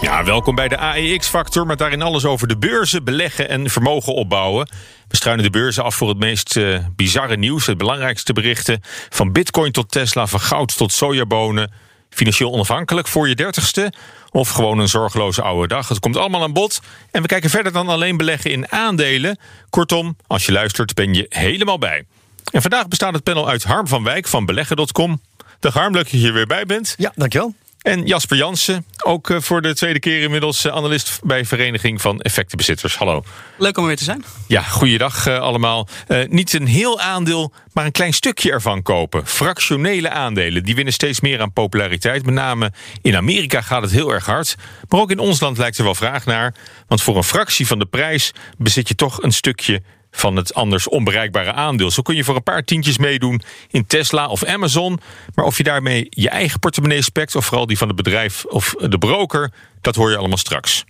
Ja, welkom bij de AEX-factor, met daarin alles over de beurzen, beleggen en vermogen opbouwen. We struinen de beurzen af voor het meest uh, bizarre nieuws, het belangrijkste berichten. Van bitcoin tot Tesla, van goud tot sojabonen. Financieel onafhankelijk voor je dertigste of gewoon een zorgeloze oude dag. Het komt allemaal aan bod. En we kijken verder dan alleen beleggen in aandelen. Kortom, als je luistert ben je helemaal bij. En vandaag bestaat het panel uit Harm van Wijk van beleggen.com. Dag Harm, leuk dat je hier weer bij bent. Ja, dankjewel. En Jasper Jansen, ook eh, voor de tweede keer inmiddels eh, analist bij Vereniging van Effectenbezitters. Hallo. Leuk om weer te zijn. Ja, goeiedag uh, allemaal. Uh, niet een heel aandeel, maar een klein stukje ervan kopen. Fractionele aandelen, die winnen steeds meer aan populariteit. Met name in Amerika gaat het heel erg hard. Maar ook in ons land lijkt er wel vraag naar. Want voor een fractie van de prijs bezit je toch een stukje van het anders onbereikbare aandeel. Zo kun je voor een paar tientjes meedoen in Tesla of Amazon. Maar of je daarmee je eigen portemonnee spekt... of vooral die van het bedrijf of de broker, dat hoor je allemaal straks.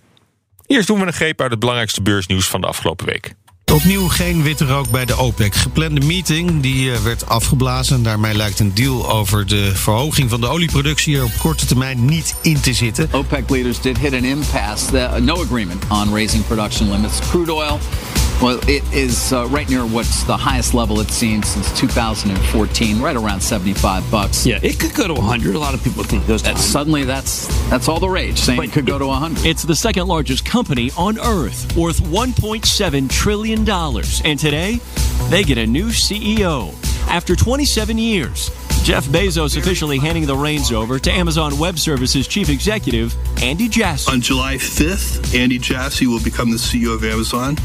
Eerst doen we een greep uit het belangrijkste beursnieuws van de afgelopen week. Opnieuw geen witte rook bij de OPEC. Geplande meeting die eh, werd afgeblazen. Daarmee lijkt een deal over de verhoging van de olieproductie er op korte termijn niet in te zitten. OPEC leaders did hit an impasse. no agreement on raising production limits. Crude oil Well, it is uh, right near what's the highest level it's seen since 2014, right around 75 bucks. Yeah, it could go to 100. A lot of people think those. Suddenly, that's that's all the rage, saying but it could go to 100. It's the second largest company on Earth, worth 1.7 trillion dollars, and today they get a new CEO after 27 years. Jeff Bezos officially handing the reins over to Amazon Web Services chief executive Andy Jassy. On July 5th, Andy Jassy will become the CEO of Amazon.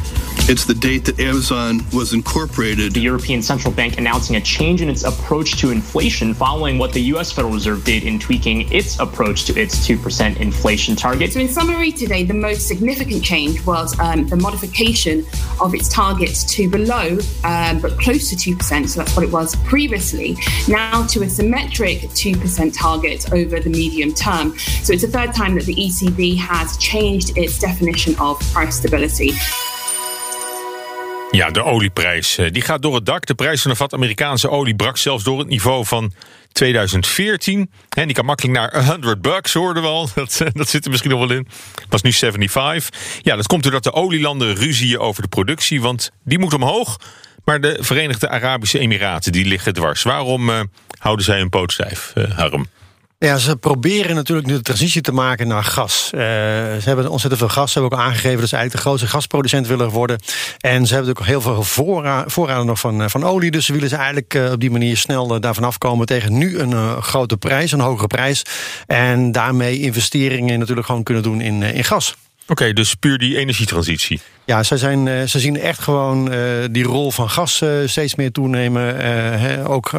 It's the date that Amazon was incorporated. The European Central Bank announcing a change in its approach to inflation following what the US Federal Reserve did in tweaking its approach to its 2% inflation target. So, in summary, today, the most significant change was um, the modification of its targets to below um, but close to 2%. So, that's what it was previously. Now, to a symmetric 2% target over the medium term. So, it's the third time that the ECB has changed its definition of price stability. Ja, de olieprijs die gaat door het dak. De prijs van een vat Amerikaanse olie brak zelfs door het niveau van 2014. En die kan makkelijk naar 100 bucks, hoorden we al. Dat, dat zit er misschien nog wel in. Was nu 75. Ja, dat komt doordat de olielanden ruzien over de productie, want die moet omhoog. Maar de Verenigde Arabische Emiraten die liggen dwars. Waarom uh, houden zij een poot stijf, uh, Harm? Ja, ze proberen natuurlijk nu de transitie te maken naar gas. Uh, ze hebben ontzettend veel gas. Ze hebben ook aangegeven dat ze eigenlijk de grootste gasproducent willen worden. En ze hebben natuurlijk heel veel voorraden, voorraden nog van, van olie. Dus ze willen ze eigenlijk uh, op die manier snel uh, daarvan afkomen tegen nu een grote prijs, een hogere prijs. En daarmee investeringen natuurlijk gewoon kunnen doen in, in gas. Oké, okay, dus puur die energietransitie. Ja, ze, zijn, uh, ze zien echt gewoon uh, die rol van gas uh, steeds meer toenemen. He, ook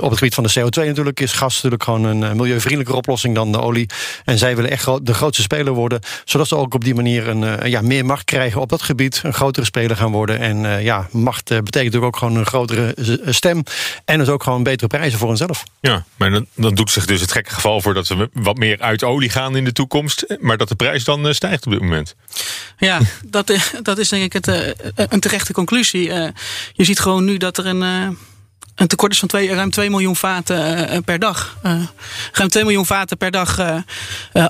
op het gebied van de CO2 natuurlijk is gas natuurlijk gewoon een milieuvriendelijke oplossing dan de olie. En zij willen echt de grootste speler worden, zodat ze ook op die manier een, ja, meer macht krijgen op dat gebied. Een grotere speler gaan worden. En ja, macht betekent natuurlijk ook gewoon een grotere stem. En dus ook gewoon betere prijzen voor henzelf. Ja, maar dan, dan doet zich dus het gekke geval voor dat we wat meer uit olie gaan in de toekomst. Maar dat de prijs dan stijgt op dit moment. Ja, dat dat is denk ik het, uh, een terechte conclusie. Uh, je ziet gewoon nu dat er een, uh, een tekort is van twee, ruim 2 miljoen vaten per dag. ruim 2 miljoen vaten per dag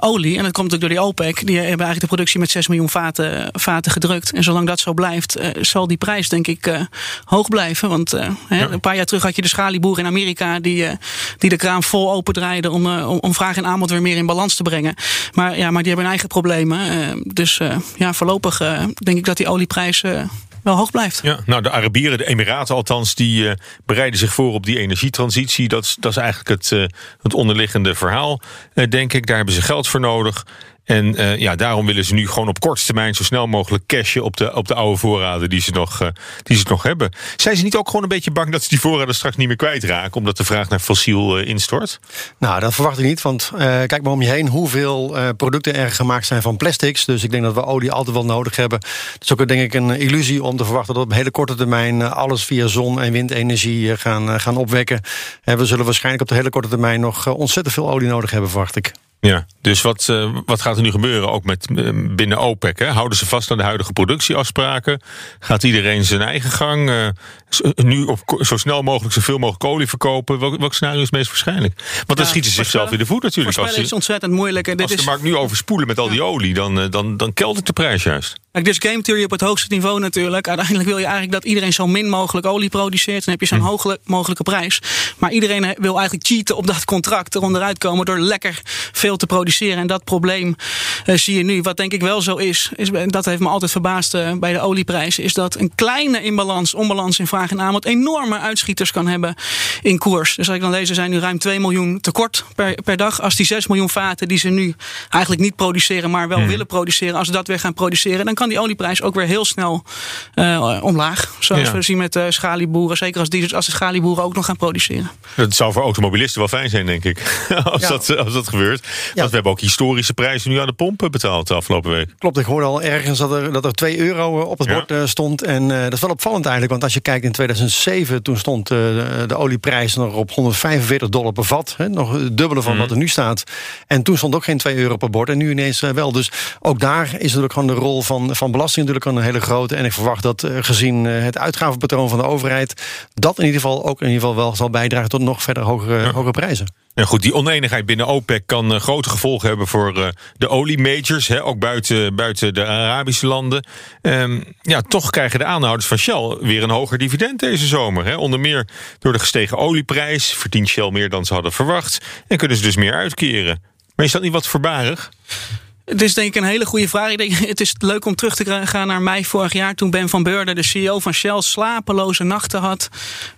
olie. En dat komt ook door die OPEC. Die hebben eigenlijk de productie met 6 miljoen vaten, vaten gedrukt. En zolang dat zo blijft, zal die prijs denk ik hoog blijven. Want ja. een paar jaar terug had je de schalieboer in Amerika... die, die de kraan vol opendraaide om, om, om vraag en aanbod weer meer in balans te brengen. Maar, ja, maar die hebben eigen problemen. dus ja, voorlopig denk ik dat die olieprijs wel hoog blijft. Ja, nou, de Arabieren, de Emiraten althans, die uh, bereiden zich voor op die energietransitie. Dat, dat is eigenlijk het, uh, het onderliggende verhaal, uh, denk ik. Daar hebben ze geld voor nodig. En uh, ja, daarom willen ze nu gewoon op korte termijn zo snel mogelijk cashen op de, op de oude voorraden die ze, nog, uh, die ze nog hebben. Zijn ze niet ook gewoon een beetje bang dat ze die voorraden straks niet meer kwijtraken, omdat de vraag naar fossiel uh, instort? Nou, dat verwacht ik niet. Want kijk maar om je heen hoeveel producten er gemaakt zijn van plastics. Dus ik denk dat we olie altijd wel nodig hebben. Het is ook denk ik een illusie om te verwachten dat op hele korte termijn alles via zon- en windenergie gaan, gaan opwekken. we zullen waarschijnlijk op de hele korte termijn nog ontzettend veel olie nodig hebben, verwacht ik. Ja, dus wat, uh, wat gaat er nu gebeuren ook met uh, binnen OPEC? Hè? Houden ze vast aan de huidige productieafspraken? Gaat iedereen zijn eigen gang? Uh, nu op, zo snel mogelijk zoveel mogelijk olie verkopen? Welk, welk scenario is het meest waarschijnlijk? Want ja, dan schieten ze zichzelf in de voet natuurlijk. Als is ontzettend moeilijk. En dit als de markt nu overspoelen met al die olie, dan, dan, dan keldert de prijs juist. Kijk, dus game theory op het hoogste niveau natuurlijk. Uiteindelijk wil je eigenlijk dat iedereen zo min mogelijk olie produceert. Dan heb je zo'n hm. hoog mogelijke prijs. Maar iedereen wil eigenlijk cheaten op dat contract. Eronder uitkomen door lekker veel te produceren. En dat probleem uh, zie je nu. Wat denk ik wel zo is, is dat heeft me altijd verbaasd uh, bij de olieprijzen. Is dat een kleine inbalans, onbalans in vraag en aanbod enorme uitschieters kan hebben in koers. Dus als ik dan lees, er zijn nu ruim 2 miljoen tekort per, per dag. Als die 6 miljoen vaten die ze nu eigenlijk niet produceren, maar wel hm. willen produceren. Als ze dat weer gaan produceren, dan kan die olieprijs ook weer heel snel uh, omlaag. Zoals ja. we zien met uh, schalieboeren. Zeker als, die, als de schalieboeren ook nog gaan produceren. Dat zou voor automobilisten wel fijn zijn, denk ik. als, ja. dat, als dat gebeurt. Want we hebben ook historische prijzen nu aan de pompen betaald de afgelopen week. Klopt, ik hoorde al ergens dat er, dat er 2 euro op het bord uh, stond. En dat is wel opvallend eigenlijk. Want als je kijkt in 2007, toen stond de olieprijs nog op 145 dollar per vat. Hè, nog het dubbele van mm. wat er nu staat. En toen stond ook geen 2 euro per bord. En nu ineens wel. Dus ook daar is natuurlijk gewoon de rol van, van belasting natuurlijk een hele grote. En ik verwacht dat uh, gezien het uitgavenpatroon van de overheid... dat in ieder geval ook in ieder geval wel zal bijdragen tot nog verder hogere, ja. hogere prijzen. Ja, goed, die oneenigheid binnen OPEC kan grote gevolgen hebben voor de oliemajors, hè, ook buiten, buiten de Arabische landen. Um, ja, toch krijgen de aanhouders van Shell weer een hoger dividend deze zomer. Hè. Onder meer door de gestegen olieprijs verdient Shell meer dan ze hadden verwacht en kunnen ze dus meer uitkeren. Maar is dat niet wat voorbarig? Het is denk ik een hele goede vraag. Ik denk, het is leuk om terug te gaan naar mei vorig jaar... toen Ben van Beurden, de CEO van Shell, slapeloze nachten had.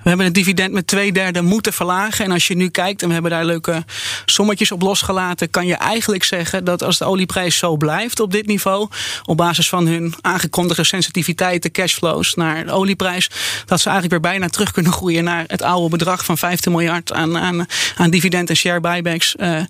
We hebben het dividend met twee derde moeten verlagen. En als je nu kijkt, en we hebben daar leuke sommetjes op losgelaten... kan je eigenlijk zeggen dat als de olieprijs zo blijft op dit niveau... op basis van hun aangekondigde sensitiviteiten, cashflows naar de olieprijs... dat ze eigenlijk weer bijna terug kunnen groeien naar het oude bedrag van 15 miljard... aan, aan, aan dividend en share buybacks uh,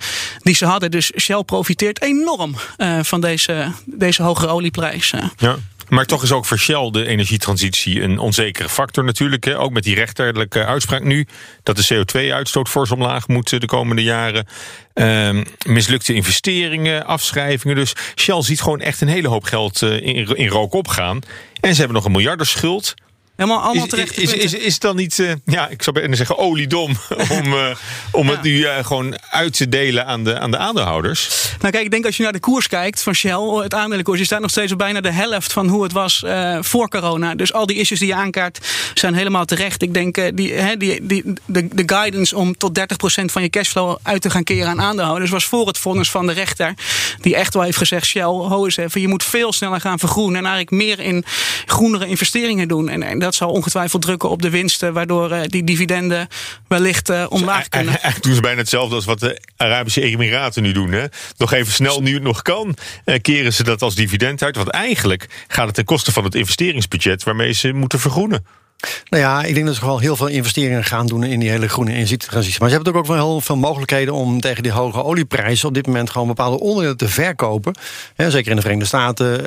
die ze hadden. Dus Shell profiteert enorm van deze, deze hogere olieprijs. Ja. Maar toch is ook voor Shell de energietransitie een onzekere factor natuurlijk. Ook met die rechterlijke uitspraak nu... dat de CO2-uitstoot fors omlaag moet de komende jaren. Uh, mislukte investeringen, afschrijvingen. Dus Shell ziet gewoon echt een hele hoop geld in, in rook opgaan. En ze hebben nog een miljardenschuld... Helemaal allemaal terecht. Is, is, is, is, het dan niet, uh, ja, ik zou bijna zeggen oliedom om, uh, om ja. het nu uh, gewoon uit te delen aan de, aan de aandeelhouders? Nou kijk, ik denk als je naar de koers kijkt van Shell, het aandelenkoers, je staat nog steeds op bijna de helft van hoe het was voor corona. Dus al die issues die je aankaart zijn helemaal terecht. Ik denk die, hè, die, die, de, de guidance om tot 30% van je cashflow uit te gaan keren aan aandeelhouders was voor het vonnis van de rechter. Die echt wel heeft gezegd, Shell, ho eens even, je moet veel sneller gaan vergroenen en eigenlijk meer in groenere investeringen doen. En, en dat zal ongetwijfeld drukken op de winsten, waardoor uh, die dividenden wellicht uh, omlaag dus kunnen. Eigenlijk doen ze bijna hetzelfde als wat de Arabische Emiraten nu doen. Hè? Nog even snel, nu het nog kan, uh, keren ze dat als dividend uit. Want eigenlijk gaat het ten koste van het investeringsbudget waarmee ze moeten vergroenen. Nou ja, ik denk dat ze gewoon heel veel investeringen gaan doen in die hele groene energietransitie. Maar ze hebben ook wel heel veel mogelijkheden om tegen die hoge olieprijzen op dit moment gewoon bepaalde onderdelen te verkopen. zeker in de Verenigde Staten. Uh,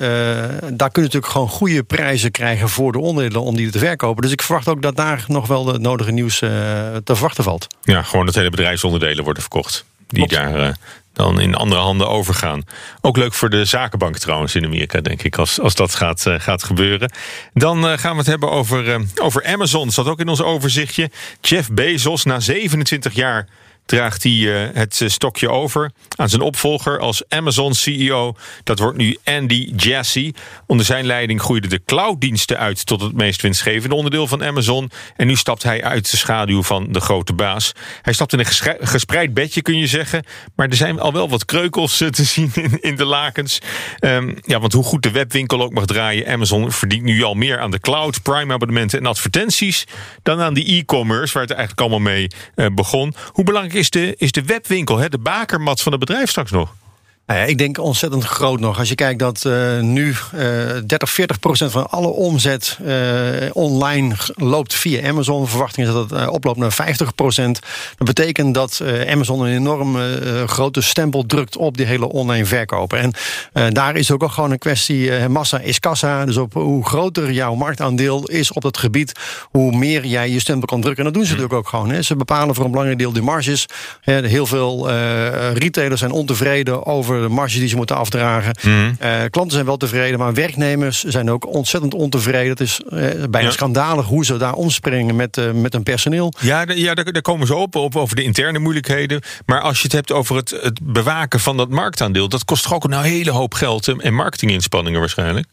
daar kun je natuurlijk gewoon goede prijzen krijgen voor de onderdelen om die te verkopen. Dus ik verwacht ook dat daar nog wel de nodige nieuws uh, te verwachten valt. Ja, gewoon dat hele bedrijfsonderdelen worden verkocht. Die Klopt. daar uh, dan in andere handen overgaan. Ook leuk voor de zakenbank trouwens in Amerika, denk ik, als, als dat gaat, uh, gaat gebeuren. Dan uh, gaan we het hebben over, uh, over Amazon. Dat zat ook in ons overzichtje. Jeff Bezos, na 27 jaar draagt hij uh, het stokje over aan zijn opvolger als Amazon-CEO. Dat wordt nu Andy Jassy. Onder zijn leiding groeiden de clouddiensten uit tot het meest winstgevende onderdeel van Amazon. En nu stapt hij uit de schaduw van de grote baas. Hij stapt in een gespreid bedje, kun je zeggen. Maar er zijn al wel wat kreukels te zien in, de lakens. Um, ja, want hoe goed de webwinkel ook mag draaien, Amazon verdient nu al meer aan de cloud, prime-abonnementen en advertenties dan aan die e-commerce, waar het eigenlijk allemaal mee begon. Hoe belangrijk is de, is de webwinkel, hè, de bakermat van het bedrijf straks nog? Nou ja, ik denk ontzettend groot nog. Als je kijkt dat uh, nu uh, 30, 40 procent van alle omzet uh, online loopt via Amazon. Verwachting is dat het oploopt naar 50 procent. Dat betekent dat Amazon een enorm grote stempel drukt op die hele online verkopen. En daar is ook al gewoon een kwestie, massa is kassa. Dus op hoe groter jouw marktaandeel is op dat gebied, hoe meer jij je stempel kan drukken. En dat doen ze natuurlijk ook gewoon. Hè. Ze bepalen voor een belangrijk deel de marges. Heel veel retailers zijn ontevreden over de marge die ze moeten afdragen. Mm. Uh, klanten zijn wel tevreden, maar werknemers zijn ook ontzettend ontevreden. Het is uh, bijna ja. schandalig hoe ze daar omspringen met, uh, met hun personeel. Ja, ja daar, daar, komen ze op, op over de interne moeilijkheden. Maar als je het hebt over het, het bewaken van dat marktaandeel, dat kost toch ook een hele hoop geld en marketinginspanningen waarschijnlijk.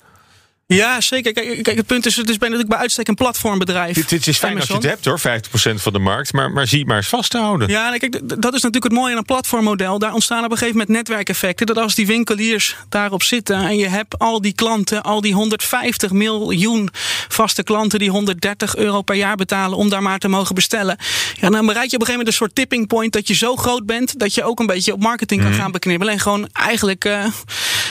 Ja, zeker. Kijk, kijk, het punt is, het is bij, natuurlijk bij uitstek een platformbedrijf. Dit, dit is fijn Amazon. als je het hebt hoor, 50% van de markt. Maar, maar zie het maar eens vast te houden. Ja, kijk, dat is natuurlijk het mooie aan een platformmodel. Daar ontstaan op een gegeven moment netwerkeffecten. Dat als die winkeliers daarop zitten en je hebt al die klanten, al die 150 miljoen vaste klanten die 130 euro per jaar betalen om daar maar te mogen bestellen. Ja, dan bereik je op een gegeven moment een soort tipping point dat je zo groot bent dat je ook een beetje op marketing kan mm. gaan beknibbelen. En gewoon eigenlijk uh,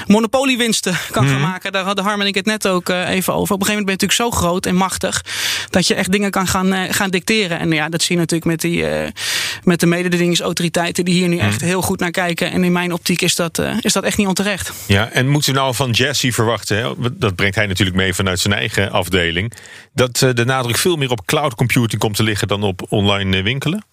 monopoliewinsten kan mm. gaan maken. Daar hadden Harm en ik het net ook uh, even over. Op een gegeven moment ben je natuurlijk zo groot en machtig dat je echt dingen kan gaan, uh, gaan dicteren. En ja, dat zie je natuurlijk met, die, uh, met de mededingingsautoriteiten die hier nu echt heel goed naar kijken. En in mijn optiek is dat, is dat echt niet onterecht. Ja, en moeten we nou van Jesse verwachten, hè? dat brengt hij natuurlijk mee vanuit zijn eigen afdeling, dat de nadruk veel meer op cloud computing komt te liggen dan op online winkelen?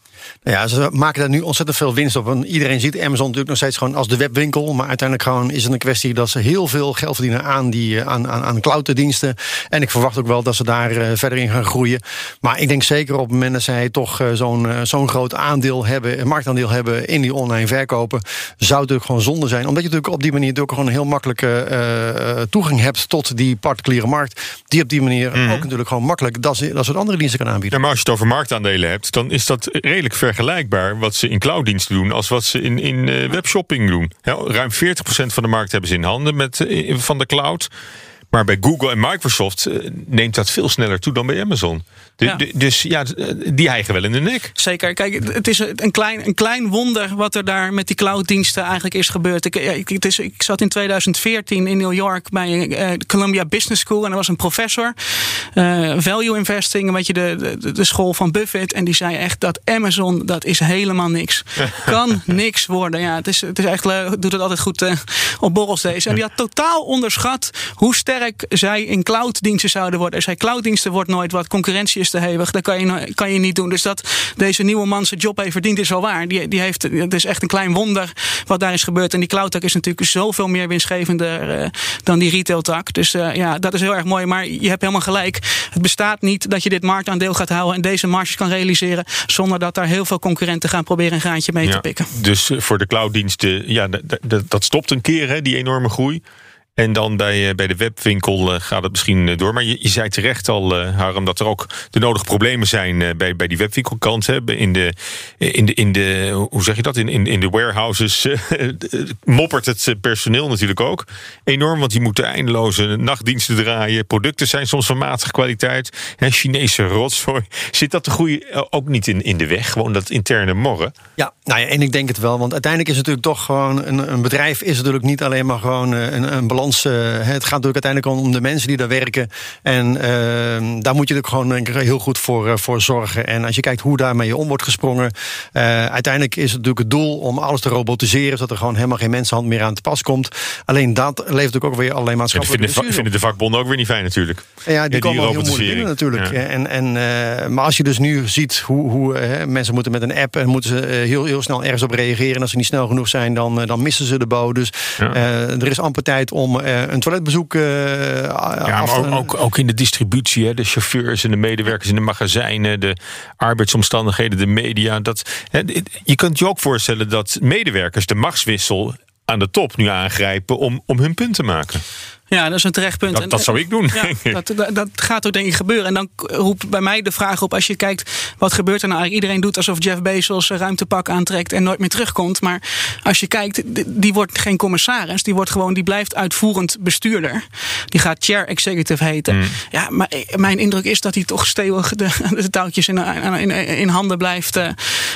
Nou ja, ze maken daar nu ontzettend veel winst op. En iedereen ziet Amazon natuurlijk nog steeds gewoon als de webwinkel. Maar uiteindelijk gewoon is het een kwestie dat ze heel veel geld verdienen aan, die, eh, aan, aan, aan clouddiensten. En ik verwacht ook wel dat ze daar uh, verder in gaan groeien. Maar ik denk zeker op het moment dat zij toch uh, zo'n zo'n groot aandeel hebben, marktaandeel hebben in die online verkopen, zou het natuurlijk gewoon zonde zijn. Omdat je natuurlijk op die manier ook gewoon een heel makkelijke toegang hebt tot die particuliere markt. Die op die manier mm. ook natuurlijk gewoon makkelijk dat, ze, dat soort andere diensten kan aanbieden. Ja, maar als je het over marktaandelen hebt, dan is dat redelijk vergelijkbaar wat ze in clouddiensten doen als wat ze in, in uh, webshopping doen. Ruim 40% van de markt hebben ze in handen met, uh, van de cloud. Maar bij Google en Microsoft uh, neemt dat veel sneller toe dan bij Amazon. Ja. Dus ja, die hijgen wel in de nek. Zeker. Kijk, het is een klein, een klein wonder wat er daar met die clouddiensten eigenlijk is gebeurd. Ik, ik, het is, ik zat in 2014 in New York bij uh, Columbia Business School. En er was een professor, uh, value investing, een beetje de, de, de, school van Buffett. En die zei echt dat Amazon, dat is helemaal niks. kan niks worden. Ja, het is, het is echt, doet het altijd goed uh, op borrels deze. En die had totaal onderschat hoe sterk zij in clouddiensten zouden worden. Er zei clouddiensten wordt nooit wat, concurrentie is te hevig. Dat kan je, kan je niet doen. Dus dat deze nieuwe man zijn job heeft verdiend is wel waar. Die, die heeft, het is echt een klein wonder wat daar is gebeurd. En die cloud is natuurlijk zoveel meer winstgevender uh, dan die retail-tak. Dus uh, ja, dat is heel erg mooi. Maar je hebt helemaal gelijk. Het bestaat niet dat je dit marktaandeel gaat houden en deze marges kan realiseren. Zonder dat daar heel veel concurrenten gaan proberen een graantje mee ja, te pikken. Dus eh, voor de clouddiensten, ja, dat stopt een keer, hè, die enorme groei. En dan bij, eh, bij de webwinkel eh, gaat het misschien eh, door. Maar je, je zei terecht al, Harm, dat er ook de nodige problemen zijn bij, bij die webwinkelkant. Hè. In, de, in, de, in de, hoe zeg je dat? In, in, in de warehouses moppert het personeel natuurlijk ook enorm. Want die moeten eindeloze nachtdiensten draaien. Producten zijn soms van matige kwaliteit. Hè, Chinese rotzooi. Zit dat de groei ook niet in, in de weg? Gewoon dat interne morren? Ja, nou ja, en ik denk het wel. Want uiteindelijk is het natuurlijk toch gewoon... een, een bedrijf is natuurlijk niet alleen maar gewoon een, een balans. Uh, het gaat natuurlijk uiteindelijk om de mensen die daar werken. En uh, daar moet je natuurlijk gewoon denk ik, heel goed voor, uh, voor zorgen. En als je kijkt hoe daarmee om wordt gesprongen. uiteindelijk is het natuurlijk het doel om alles te robotiseren. Zodat er gewoon helemaal geen mensenhand meer aan te pas komt. Alleen dat levert natuurlijk ook weer allerlei maatschappelijke ja, vinden, vinden de vakbonden ook weer niet fijn natuurlijk. Ja, die komen heel moeilijk binnen natuurlijk. Ja. En, en, maar als je dus nu ziet hoe, hoe mensen moeten met een app... en moeten ze heel, heel snel ergens op reageren. En als ze niet snel genoeg zijn, dan, dan missen ze de boot. Dus er is amper tijd om uh, een toiletbezoek uh, ja, maar ook, ook, ook, in de distributie, hè, de chauffeurs en de medewerkers in de magazijnen, de arbeidsomstandigheden, de media. Dat, hè, je kunt je ook voorstellen dat medewerkers de machtswissel aan de top nu aangrijpen om, om hun punt te maken. Ja, dat is een terecht punt. Dat, dat zou ik doen. Ja, dat, dat, dat, gaat ook denk ik gebeuren. En dan roept bij mij de vraag op, als je kijkt wat gebeurt er nou eigenlijk. Iedereen doet alsof Jeff Bezos ruimtepak aantrekt en nooit meer terugkomt. Maar als je kijkt, die wordt geen commissaris. Die wordt gewoon, die blijft uitvoerend bestuurder. Die gaat chair executive heten. Hmm. Ja, maar mijn indruk is dat hij toch stevig de, de touwtjes in, in, in, handen blijft, uh,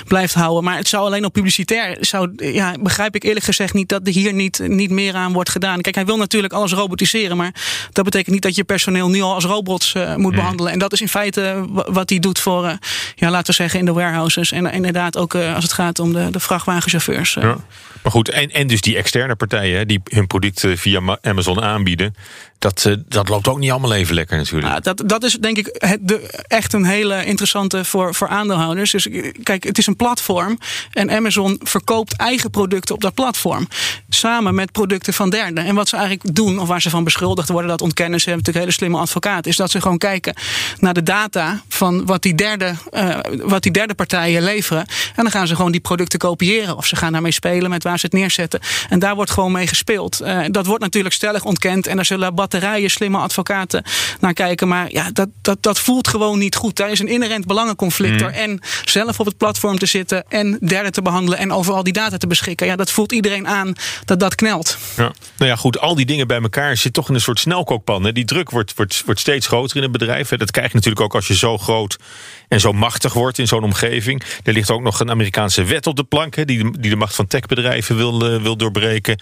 blijft houden. Maar het zou alleen op publicitair, zou, ja, begrijp ik eerlijk gezegd niet dat er hier niet, niet meer aan wordt gedaan. Kijk, hij wil natuurlijk alles robotiseren. Maar dat betekent niet dat je personeel nu al als robots uh, moet Hmm. behandelen. En dat is in feite wat hij doet voor, uh, ja, laten we zeggen, in de warehouses. En inderdaad ook als het gaat om de, de vrachtwagenchauffeurs. Ja. Maar goed, en, en dus die externe partijen die hun producten via Amazon aanbieden. Dat, uh, dat loopt ook niet allemaal even lekker natuurlijk. Ja, dat, dat is denk ik de, echt een hele interessante voor, voor aandeelhouders. Dus kijk, het is een platform. En Amazon verkoopt eigen producten op dat platform. Samen met producten van derden. En wat ze eigenlijk doen, of waar ze van beschuldigd worden, dat ontkennen ze, hebben natuurlijk hele slimme advocaat, is dat ze gewoon kijken naar de data van wat die derde, uh, wat die derde partijen leveren. En dan gaan ze gewoon die producten kopiëren. Of ze gaan daarmee spelen met waar ze het neerzetten. En daar wordt gewoon mee gespeeld. Dat wordt natuurlijk stellig ontkend. En daar zullen batterijen slimme advocaten naar kijken. Maar ja, dat, dat, dat voelt gewoon niet goed. Daar is een inherent belangenconflict Hmm. en zelf op het platform te zitten en derden te behandelen en over al die data te beschikken. Ja, dat voelt iedereen aan dat dat knelt. Ja. Nou ja, goed, al die dingen bij elkaar zit toch in een soort snelkookpan. Hè? Die druk wordt, wordt, wordt steeds groter in het bedrijf. Hè? Dat krijg je natuurlijk ook als je zo groot en zo machtig wordt in zo'n omgeving. Er ligt ook nog een Amerikaanse wet op de plank hè? Die, de, die de macht van techbedrijven wil, uh, wil doorbreken.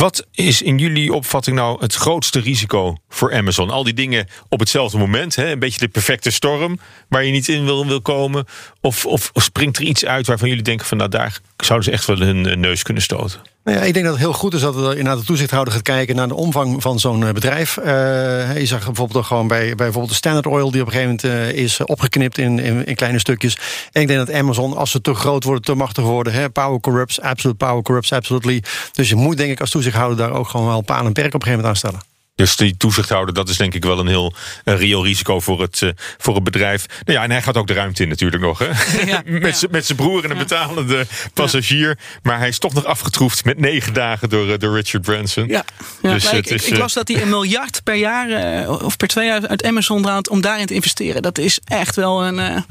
Wat is in jullie opvatting nou het grootste risico voor Amazon? Al die dingen op hetzelfde moment, hè? een beetje de perfecte storm waar je niet in wil, wil komen. Of, of, of springt er iets uit waarvan jullie denken van nou daar zouden ze echt wel hun neus kunnen stoten? Nou ja, ik denk dat het heel goed is dat er inderdaad de toezichthouder gaat kijken naar de omvang van zo'n bedrijf. Uh, je zag bijvoorbeeld gewoon bij, bij bijvoorbeeld de Standard Oil, die op een gegeven moment uh, is opgeknipt in, in, in, kleine stukjes. En ik denk dat Amazon, als ze te groot worden, te machtig worden, hè, power corrupts, absolute power corrupts, absolutely. Dus je moet denk ik als toezichthouder daar ook gewoon wel paal en perk op een gegeven moment aan stellen. Dus die toezichthouder, dat is denk ik wel een heel een reëel risico voor het, uh, voor het bedrijf. Nou ja, en hij gaat ook de ruimte in natuurlijk nog. Hè? Ja, met, ja. zijn broer en een ja. betalende passagier. Maar hij is toch nog afgetroefd met negen dagen door, uh, door Richard Branson. Ja, dus ik, is, ik, las dat hij een miljard per jaar uh, of per twee jaar uit Amazon haalt om daarin te investeren. Dat is echt wel een, een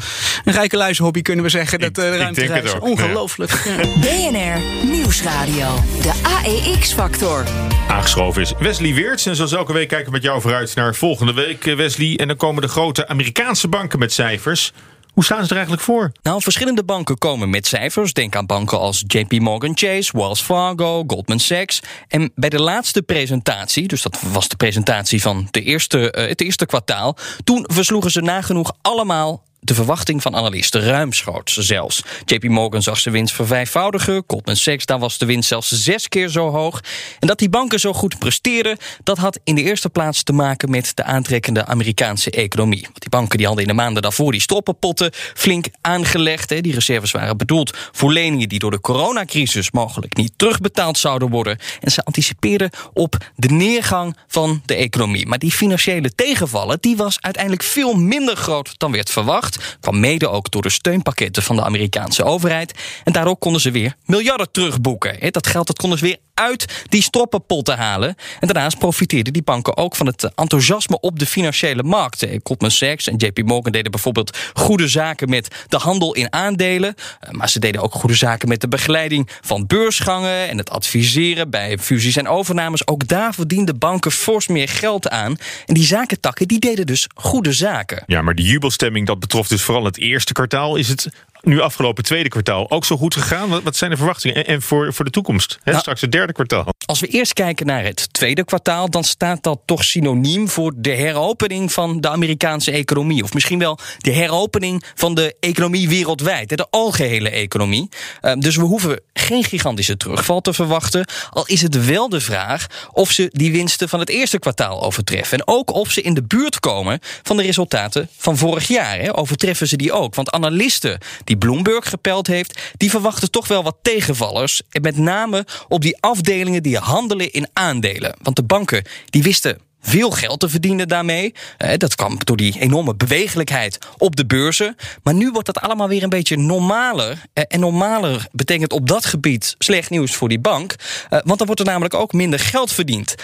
rijke luishobby, kunnen we zeggen. Dat, de ruimte is ongelooflijk. BNR Nieuwsradio. De AEX-factor. Aangeschoven is Wesley Weerts. En zoals elke week kijken we met jou vooruit naar volgende week, Wesley. En dan komen de grote Amerikaanse banken met cijfers. Hoe staan ze er eigenlijk voor? Nou, verschillende banken komen met cijfers. Denk aan banken als JP Morgan Chase, Wells Fargo, Goldman Sachs. En bij de laatste presentatie, dus dat was de presentatie van de eerste, uh, het eerste kwartaal, toen versloegen ze nagenoeg allemaal de verwachting van analisten ruimschoots zelfs. JP Morgan zag zijn winst vervijfvoudigen. Goldman Sachs, daar was de winst zelfs zes keer zo hoog. En dat die banken zo goed presteerden, dat had in de eerste plaats te maken met de aantrekkende Amerikaanse economie. Want die banken die hadden in de maanden daarvoor die stroppenpotten flink aangelegd. Hè. Die reserves waren bedoeld voor leningen die door de coronacrisis mogelijk niet terugbetaald zouden worden. En ze anticipeerden op de neergang van de economie. Maar die financiële tegenvallen, die was uiteindelijk veel minder groot dan werd verwacht. Kwam mede ook door de steunpakketten van de Amerikaanse overheid. En daardoor konden ze weer miljarden terugboeken. Dat geld dat konden ze weer uit die stroppenpotten halen. En daarnaast profiteerden die banken ook van het enthousiasme op de financiële markten. Goldman Sachs en JP Morgan deden bijvoorbeeld goede zaken met de handel in aandelen. Maar ze deden ook goede zaken met de begeleiding van beursgangen en het adviseren bij fusies en overnames. Ook daar verdienden banken fors meer geld aan. En die zakentakken die deden dus goede zaken. Ja, maar die jubelstemming dat betrof dus vooral het eerste kwartaal. Is het nu afgelopen tweede kwartaal ook zo goed gegaan? Wat, wat zijn de verwachtingen? En, en voor, voor de toekomst? Hè? Nou, Straks het derde kwartaal. Als we eerst kijken naar het tweede kwartaal, dan staat dat toch synoniem voor de heropening van de Amerikaanse economie. Of misschien wel de heropening van de economie wereldwijd, de algehele economie. Dus we hoeven geen gigantische terugval te verwachten. Al is het wel de vraag of ze die winsten van het eerste kwartaal overtreffen. En ook of ze in de buurt komen van de resultaten van vorig jaar. Hè? Overtreffen ze die ook? Want analisten die Bloomberg gepeld heeft, die verwachten toch wel wat tegenvallers. En met name op die afdelingen die handelen in aandelen. Want de banken die wisten veel geld te verdienen daarmee. Eh, dat kwam door die enorme bewegelijkheid op de beurzen. Maar nu wordt dat allemaal weer een beetje normaler. Eh, en normaler betekent op dat gebied slecht nieuws voor die bank. Eh, want dan wordt er namelijk ook minder geld verdiend.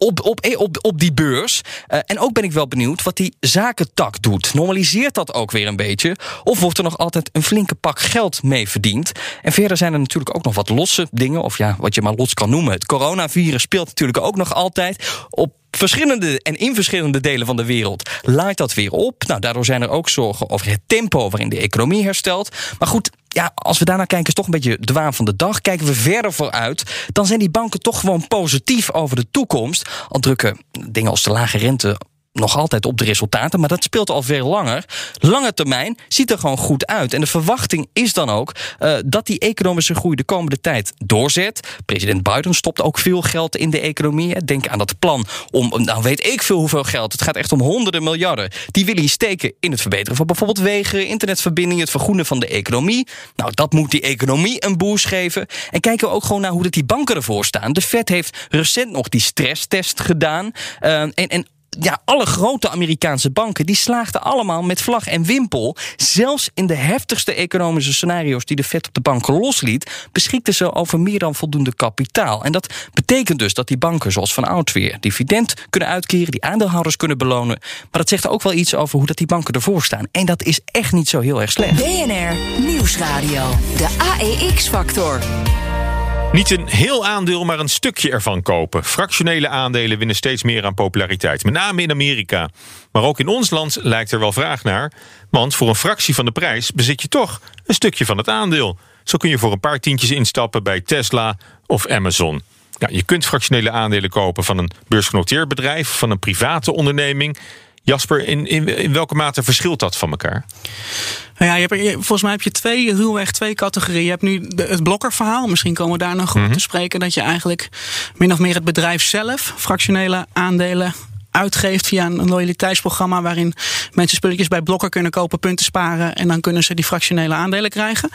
Op, op, op, op die beurs. en ook ben ik wel benieuwd wat die zakentak doet. Normaliseert dat ook weer een beetje? Of wordt er nog altijd een flinke pak geld mee verdiend? En verder zijn er natuurlijk ook nog wat losse dingen. Of ja, wat je maar los kan noemen. Het coronavirus speelt natuurlijk ook nog altijd. Op verschillende en in verschillende delen van de wereld laait dat weer op. Nou, daardoor zijn er ook zorgen over het tempo waarin de economie herstelt. Maar goed, ja, als we daarnaar kijken, is toch een beetje de waan van de dag. Kijken we verder vooruit, dan zijn die banken toch gewoon positief over de toekomst. Al drukken dingen als de lage rente nog altijd op de resultaten, maar dat speelt al veel langer. Lange termijn ziet er gewoon goed uit. En de verwachting is dan ook uh, dat die economische groei de komende tijd doorzet. President Biden stopt ook veel geld in de economie. Denk aan dat plan om, nou weet ik veel hoeveel geld, het gaat echt om honderden miljarden. Die wil hij steken in het verbeteren van bijvoorbeeld wegen, internetverbindingen, het vergroenen van de economie. Nou, dat moet die economie een boost geven. En kijken we ook gewoon naar hoe dat die banken ervoor staan. De Fed heeft recent nog die stresstest gedaan. Uh, en, en ja, alle grote Amerikaanse banken die slaagden allemaal met vlag en wimpel. Zelfs in de heftigste economische scenario's die de Fed op de banken losliet, beschikten ze over meer dan voldoende kapitaal. En dat betekent dus dat die banken, zoals van oud weer, dividend kunnen uitkeren, die aandeelhouders kunnen belonen. Maar dat zegt ook wel iets over hoe dat die banken ervoor staan. En dat is echt niet zo heel erg slecht. BNR Nieuwsradio, de AEX-factor. Niet een heel aandeel, maar een stukje ervan kopen. Fractionele aandelen winnen steeds meer aan populariteit. Met name in Amerika. Maar ook in ons land lijkt er wel vraag naar. Want voor een fractie van de prijs bezit je toch een stukje van het aandeel. Zo kun je voor een paar tientjes instappen bij Tesla of Amazon. Ja, je kunt fractionele aandelen kopen van een beursgenoteerd bedrijf, van een private onderneming. Jasper, in, in, in welke mate verschilt dat van elkaar? Nou ja, je hebt, volgens mij heb je twee, ruwweg twee categorieën. Je hebt nu de, het blokkerverhaal. Misschien komen we daar nog mm te spreken. Dat je eigenlijk min of meer het bedrijf zelf, fractionele aandelen uitgeeft via een loyaliteitsprogramma waarin mensen spulletjes bij blokker kunnen kopen, punten sparen en dan kunnen ze die fractionele aandelen krijgen.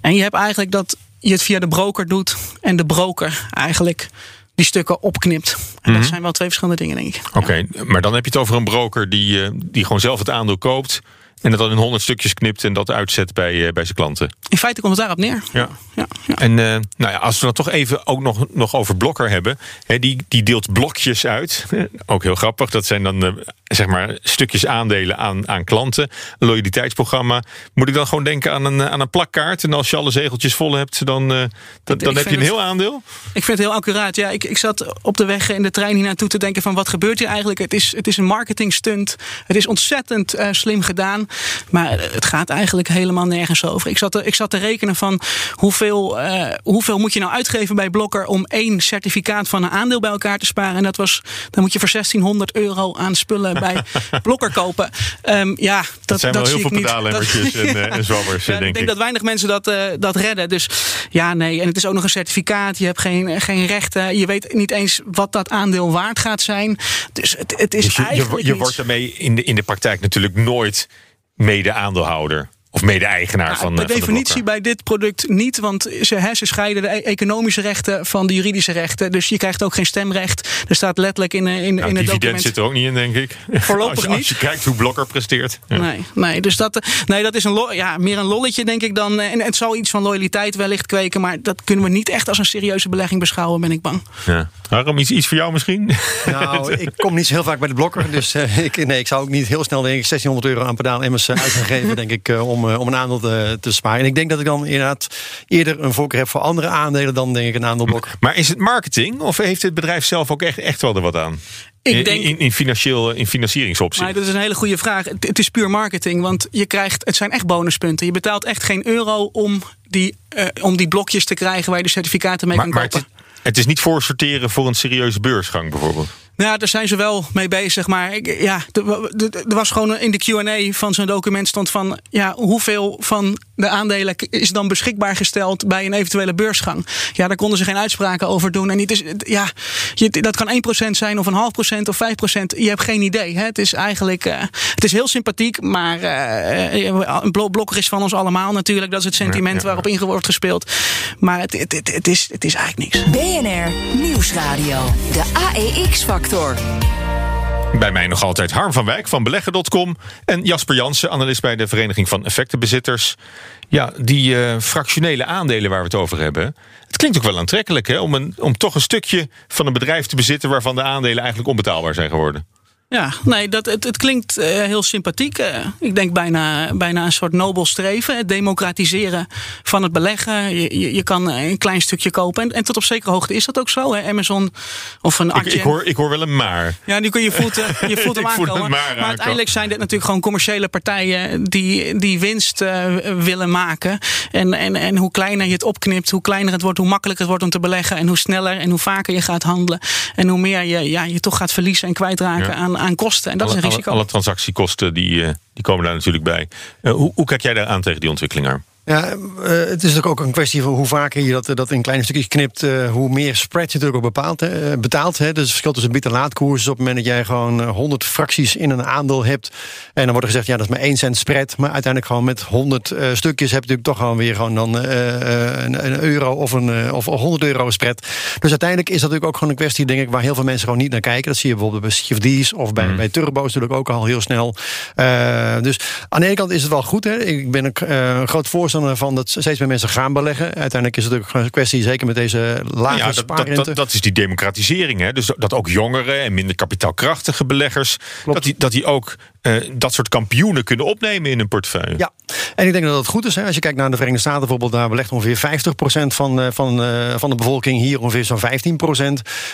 En je hebt eigenlijk dat je het via de broker doet en de broker eigenlijk die stukken opknipt. En dat mhm. zijn wel twee verschillende dingen, denk ik. Oké, maar dan heb je het over een broker die, eh, die gewoon zelf het aandeel koopt en dat dan in honderd stukjes knipt en dat uitzet bij, uh, bij zijn klanten. In feite komt het daarop neer. Ja. ja, ja. En uh, nou ja, als we dan toch even ook nog, nog over Blokker hebben. Hè, die, die deelt blokjes uit. ook heel grappig. Dat zijn dan uh, zeg maar stukjes aandelen aan, aan klanten. Een loyaliteitsprogramma. Moet ik dan gewoon denken aan een, aan een plakkaart. En als je alle zegeltjes vol hebt, dan, dan, dan heb je een heel aandeel? Ik vind het heel accuraat. Ja, ik, ik zat op de weg in de trein hier naartoe te denken van wat gebeurt hier eigenlijk? Het is, het is een marketing stunt. Het is ontzettend slim gedaan. Maar het gaat eigenlijk helemaal nergens over. Ik zat te, ik zat te rekenen van hoeveel, uh, hoeveel moet je nou uitgeven bij Blokker om één certificaat van een aandeel bij elkaar te sparen. En dat was, dan moet je voor 1600 euro aan spullen bij Blokker kopen. Um, ja, dat, dat zijn dat wel heel veel pedaalemmertjes en, uh, en zwabbers, ja, denk ik. denk dat weinig mensen dat, uh, dat redden. Dus ja, nee. En het is ook nog een certificaat. Je hebt geen, geen rechten. Je weet niet eens wat dat aandeel waard gaat zijn. Dus het, het is dus je, eigenlijk je, je wordt ermee in de, in de praktijk natuurlijk nooit mede-aandeelhouder. Of mede-eigenaar ja, van. Per van definitie bij dit product niet, want ze, hè, ze scheiden de e- economische rechten van de juridische rechten. Dus je krijgt ook geen stemrecht. Er staat letterlijk in, in, nou, in het document. zit er ook niet in, denk ik. Voorlopig als je, niet. Als je kijkt hoe Blokker presteert. Ja. Nee, nee, dus dat, nee, dat is een ja, meer een lolletje, denk ik dan. En het zal iets van loyaliteit wellicht kweken, maar dat kunnen we niet echt als een serieuze belegging beschouwen, ben ik bang. Ja. Waarom iets, iets voor jou misschien? Nou, ik kom niet zo heel vaak bij de blokker. Dus uh, ik, nee, ik zou ook niet heel snel denk ik 1600 euro aan pedaal immers uit gaan geven, denk ik, uh, om, om een aandeel te, te, sparen. En ik denk dat ik dan inderdaad eerder een voorkeur heb voor andere aandelen dan denk ik een aandeelblok. Maar is het marketing of heeft het bedrijf zelf ook echt, echt wel er wat aan? Ik denk, in, in, financieel, in financieringsopzicht. Maar dat is een hele goede vraag. Het, het, is puur marketing, want je krijgt, het zijn echt bonuspunten. Je betaalt echt geen euro om die, uh, om die blokjes te krijgen waar je de certificaten mee maar, kan kopen. Maar het, het is niet voorsorteren voor een serieuze beursgang bijvoorbeeld. Nou, daar zijn ze wel mee bezig. Maar ik, ja, er was gewoon in de QA van zo'n document stond van ja, hoeveel van de aandelen is dan beschikbaar gesteld bij een eventuele beursgang. Ja, daar konden ze geen uitspraken over doen. En het is, ja, je, dat kan 1% zijn of een half procent of 5%. Je hebt geen idee. Hè. Het is eigenlijk uh, het is heel sympathiek, maar uh, een blokker is van ons allemaal natuurlijk. Dat is het sentiment ja, ja. waarop in wordt gespeeld. Maar het, het, het, het, is, het is eigenlijk niks. BNR Nieuwsradio. De AEX-factor. Bij mij nog altijd Harm van Wijk van beleggen.com en Jasper Jansen, analist bij de Vereniging van Effectenbezitters. Ja, die uh, fractionele aandelen waar we het over hebben. Het klinkt ook wel aantrekkelijk hè, om, een, om toch een stukje van een bedrijf te bezitten waarvan de aandelen eigenlijk onbetaalbaar zijn geworden. Ja, nee, dat, het, het klinkt uh, heel sympathiek. Uh, ik denk bijna, bijna een soort nobel streven. Het democratiseren van het beleggen. Je, je, je, kan een klein stukje kopen. En, en tot op zekere hoogte is dat ook zo. Hè? Amazon of een ik, ik, hoor, ik hoor wel een maar. Ja, nu kun je voelt, uh, je voelt hem aankomen. maar, maar uiteindelijk zijn dit natuurlijk gewoon commerciële partijen... die, die winst willen maken. En, en, en hoe kleiner je het opknipt, hoe kleiner het wordt... hoe makkelijker het wordt om te beleggen. En hoe sneller en hoe vaker je gaat handelen. En hoe meer je, ja, je toch gaat verliezen en kwijtraken ja. aan aan kosten. En dat alle, is een risico. Alle, alle transactiekosten die, die komen daar natuurlijk bij. Uh, hoe, hoe kijk jij daar aan tegen die ontwikkeling? Ja, uh, het is ook een kwestie van hoe vaker je dat, dat in kleine stukjes knipt, uh, hoe meer spread je natuurlijk ook bepaalt, uh, betaalt. Hè. Dus het verschil tussen bied- en laadkoers is op het moment dat jij gewoon 100 fracties in een aandeel hebt. En dan wordt er gezegd, ja, dat is maar 1 cent spread. Maar uiteindelijk gewoon met 100 stukjes heb je natuurlijk toch gewoon weer gewoon dan een, een, euro of, een, of 100 euro spread. Dus uiteindelijk is dat natuurlijk ook gewoon een kwestie, denk ik, waar heel veel mensen gewoon niet naar kijken. Dat zie je bijvoorbeeld bij CFD's of bij, mm. bij Turbo's natuurlijk ook al heel snel. dus aan de ene kant is het wel goed. Hè. Ik ben een, een groot voorstander van dat steeds meer mensen gaan beleggen. Uiteindelijk is het ook een kwestie, zeker met deze lage ja, dat, spaarrente. Dat, dat, dat, is die democratisering. Hè? Dus dat ook jongeren en minder kapitaalkrachtige beleggers... dat die, dat die ook uh, dat soort kampioenen kunnen opnemen in hun portefeuille. Ja, en ik denk dat dat goed is. Hè. Als je kijkt naar de Verenigde Staten bijvoorbeeld... daar belegt ongeveer 50% van, uh, van, uh, van de bevolking. Hier ongeveer zo'n 15%.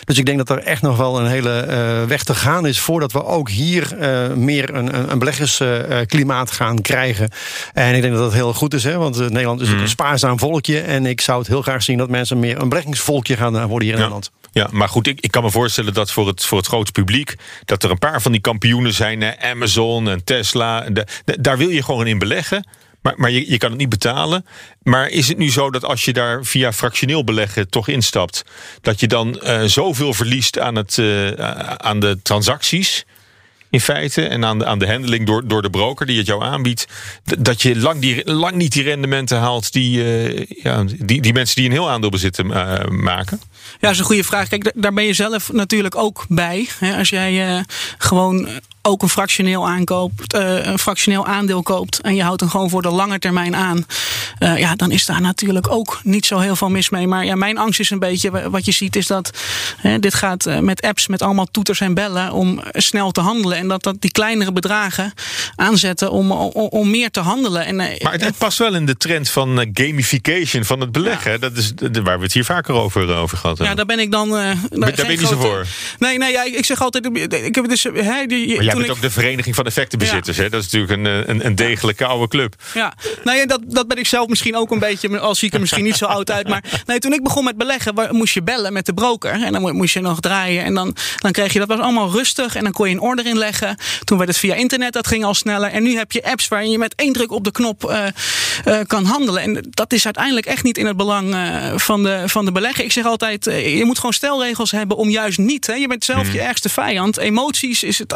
Dus ik denk dat er echt nog wel een hele weg te gaan is... voordat we ook hier meer een, een beleggersklimaat gaan krijgen. En ik denk dat dat heel goed is. Hè, want Nederland is mm. een spaarzaam volkje. En ik zou het heel graag zien dat mensen meer een beleggingsvolkje gaan worden hier in ja. Nederland. Ja, maar goed, ik, ik kan me voorstellen dat voor het, voor het grote publiek... dat er een paar van die kampioenen zijn, Amazon en Tesla. De, daar wil je gewoon in beleggen. Maar, maar je, je kan het niet betalen. Maar is het nu zo dat als je daar via fractioneel beleggen toch instapt... dat je dan uh, zoveel verliest aan, het, uh, aan de transacties in feite. En aan de, aan de handeling door, door de broker die het jou aanbiedt. Dat je lang, die, lang niet die rendementen haalt die, uh, ja, die, die mensen die een heel aandeel bezitten maken. Ja, dat is een goede vraag. Kijk, daar ben je zelf natuurlijk ook bij. Als jij gewoon ook een fractioneel aankoopt, uh, een fractioneel aandeel koopt en je houdt hem gewoon voor de lange termijn aan, uh, ja, dan is daar natuurlijk ook niet zo heel veel mis mee. Maar ja, mijn angst is een beetje, wat je ziet, is dat hè, dit gaat uh, met apps met allemaal toeters en bellen om snel te handelen. En dat dat die kleinere bedragen aanzetten om, om, om meer te handelen. En, maar het, het, past wel in de trend van gamification van het beleggen. Ja. Dat is waar we het hier vaker over, over gehad hebben. Ja, daar ben ik dan. daar ben je niet zo voor. Nee, nee, ja, ik, ik zeg altijd. Ik heb dus. Hè, die, maar jij bent ook de vereniging van effectenbezitters. Ja. Hè? Dat is natuurlijk een, een, een degelijke oude club. Ja, nou ja, dat, dat ben ik zelf misschien ook een beetje. Al zie ik er misschien niet zo oud uit. Maar nee, toen ik begon met beleggen, moest je bellen met de broker. En dan moest je nog draaien. En dan, dan kreeg je dat was allemaal rustig. En dan kon je een order inleggen. Toen werd het via internet, dat ging al sneller. En nu heb je apps waarin je met één druk op de knop uh, uh, kan handelen. En dat is uiteindelijk echt niet in het belang uh, van, de, van de belegger. Ik zeg altijd, je moet gewoon stelregels hebben om juist niet. Hè? Je bent zelf hmm. je ergste vijand. Emoties is het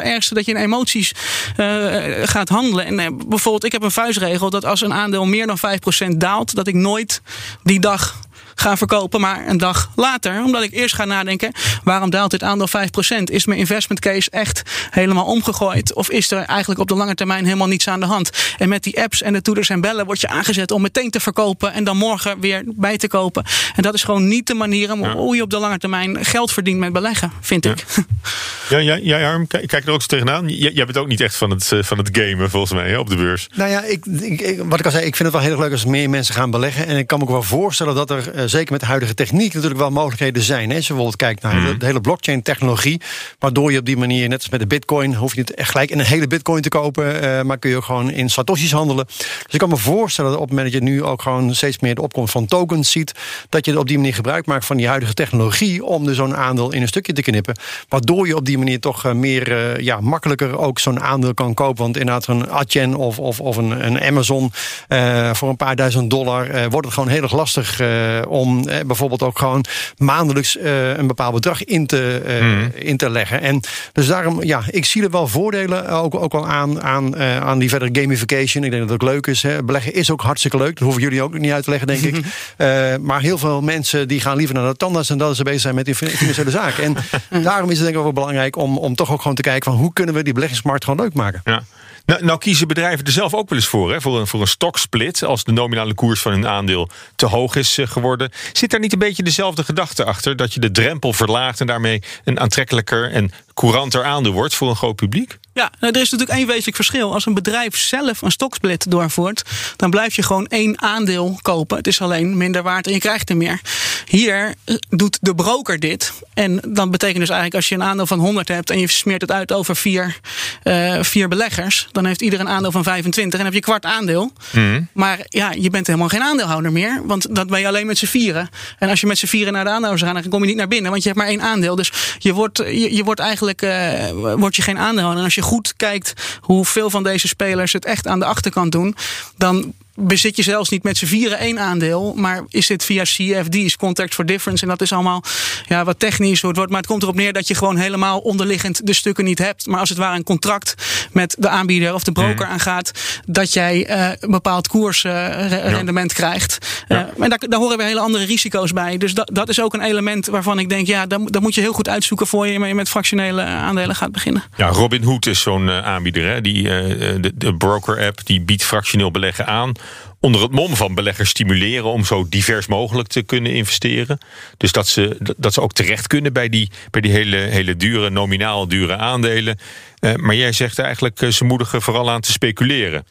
allerergste dat je in emoties uh, gaat handelen. En uh, bijvoorbeeld, ik heb een vuistregel dat als een aandeel meer dan 5% daalt, dat ik nooit die dag ga verkopen, maar een dag later. Omdat ik eerst ga nadenken, waarom daalt dit aandeel 5%? Is mijn investment case echt helemaal omgegooid? Of is er eigenlijk op de lange termijn helemaal niets aan de hand? En met die apps en de toeters en bellen word je aangezet om meteen te verkopen en dan morgen weer bij te kopen. En dat is gewoon niet de manier om, ja. hoe je op de lange termijn geld verdient met beleggen, vind ja. ik. Ja, jij, ja, ja, kijk, kijk er ook eens tegenaan. Jij, jij bent ook niet echt van het, van het gamen, volgens mij, hè, op de beurs. Nou ja, ik, ik, wat ik al zei, ik vind het wel heel erg leuk als meer mensen gaan beleggen. En ik kan me ook wel voorstellen dat er zeker met de huidige techniek natuurlijk wel mogelijkheden zijn. Hè. Als je bijvoorbeeld kijkt naar de, de hele blockchain-technologie, waardoor je op die manier, net als met de Bitcoin, hoef je niet echt gelijk in een hele Bitcoin te kopen, eh, maar kun je ook gewoon in satoshis handelen. Dus ik kan me voorstellen dat op het moment dat je nu ook gewoon steeds meer de opkomst van tokens ziet, dat je op die manier gebruik maakt van die huidige technologie om dus zo'n aandeel in een stukje te knippen, waardoor je op die manier toch eh, meer eh, ja, makkelijker ook zo'n aandeel kan kopen. Want inderdaad, een Adyen of, of, of een, een Amazon voor een paar duizend dollar wordt het gewoon heel erg lastig om eh, bijvoorbeeld ook gewoon maandelijks eh, een bepaald bedrag in te, eh, Mhm. in te leggen. En dus daarom, ja, ik zie er wel voordelen ook, ook wel aan, aan, aan die verdere gamification. Ik denk dat het ook leuk is. Hè. Beleggen is ook hartstikke leuk. Dat hoeven jullie ook niet uit te leggen, denk ik. Maar heel veel mensen die gaan liever naar de tandarts en dat ze bezig zijn met die fin- financiële zaken. En daarom is het denk ik ook wel belangrijk om, om toch ook gewoon te kijken van hoe kunnen we die beleggingsmarkt gewoon leuk maken. Ja. Nou, nou kiezen bedrijven er zelf ook wel eens voor, hè? Voor, een, voor een stoksplit. Als de nominale koers van hun aandeel te hoog is eh, geworden. Zit daar niet een beetje dezelfde gedachte achter? Dat je de drempel verlaagt en daarmee een aantrekkelijker en couranter aandeel wordt voor een groot publiek? Ja, nou, er is natuurlijk één wezenlijk verschil. Als een bedrijf zelf een stoksplit doorvoert, dan blijf je gewoon één aandeel kopen. Het is alleen minder waard en je krijgt er meer. Hier eh, doet de broker dit. En dan betekent dus eigenlijk als je een aandeel van 100 hebt en je smeert het uit over vier, eh, vier beleggers, dan heeft ieder een aandeel van 25 en dan heb je kwart aandeel. Maar ja, je bent helemaal geen aandeelhouder meer, want dat ben je alleen met z'n vieren. En als je met z'n vieren naar de aandeelhouders gaat, dan kom je niet naar binnen, want je hebt maar één aandeel. Dus je wordt, je, je wordt eigenlijk eh, word je geen aandeelhouder. En als je goed kijkt hoeveel van deze spelers het echt aan de achterkant doen, dan bezit je zelfs niet met z'n vieren één aandeel, maar is dit via CFD's, Contact for Difference. En dat is allemaal ja, wat technisch wordt. Maar het komt erop neer dat je gewoon helemaal onderliggend de stukken niet hebt. Maar als het ware een contract met de aanbieder of de broker aangaat, dat jij eh, een bepaald koersrendement krijgt. Eh, en daar, daar horen weer hele andere risico's bij. Dus dat, dat is ook een element waarvan ik denk, ja, daar, daar moet je heel goed uitzoeken voor je met- fractionele aandelen gaat beginnen. Ja, Robinhood is zo'n eh, aanbieder. Hè? Die, eh, de, de broker-app die biedt fractioneel beleggen aan. Onder het mom van beleggers stimuleren om zo divers mogelijk te kunnen investeren. Dus dat ze, dat ze ook terecht kunnen bij die, bij die hele, hele dure, nominaal dure aandelen. Eh, maar jij zegt eigenlijk, eh, ze moedigen vooral aan te speculeren.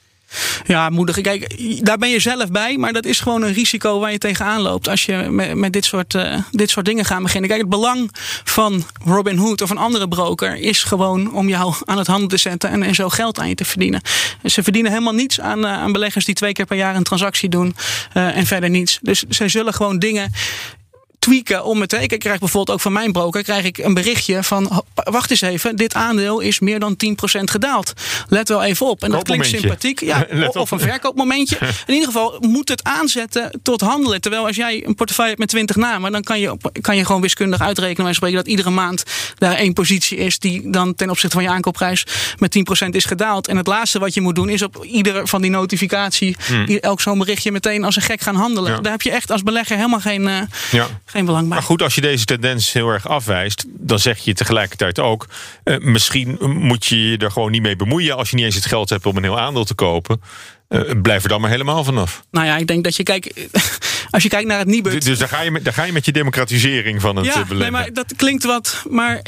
Ja, moedig. Kijk, daar ben je zelf bij, maar dat is gewoon een risico waar je tegenaan loopt als je met, dit, soort, eh, dit soort dingen gaat beginnen. Kijk, het belang van Robinhood of een andere broker is gewoon om jou aan het handel te zetten en, en zo geld aan je te verdienen. Ze verdienen helemaal niets aan, eh, aan beleggers die twee keer per jaar een transactie doen eh, en verder niets. Dus zij zullen gewoon dingen tweaken om het. Ik krijg bijvoorbeeld ook van mijn broker krijg ik een berichtje van wacht eens even, dit aandeel is meer dan 10% gedaald. Let wel even op. En dat klinkt sympathiek. Ja, of een verkoopmomentje. In ieder geval moet het aanzetten tot handelen. Terwijl als jij een portefeuille hebt met 20 namen, dan kan je, kan je gewoon wiskundig uitrekenen wij spreken dat iedere maand daar één positie is die dan ten opzichte van je aankoopprijs met 10% is gedaald. En het laatste wat je moet doen is op ieder van die notificatie, i- elk zo'n berichtje meteen als een gek gaan handelen. Ja. Daar heb je echt als belegger helemaal geen, eh, Ja. Geen belang bij. Maar goed, als je deze tendens heel erg afwijst, dan zeg je tegelijkertijd ook: eh, misschien moet je je er gewoon niet mee bemoeien als je niet eens het geld hebt om een heel aandeel te kopen. Eh, blijf er dan maar helemaal vanaf. Nou ja, ik denk dat je kijkt, als je kijkt naar het Nibud. Dus daar ga, je met, daar ga je met je democratisering van het eh, ja, beleggen. nee, maar dat klinkt wat. Maar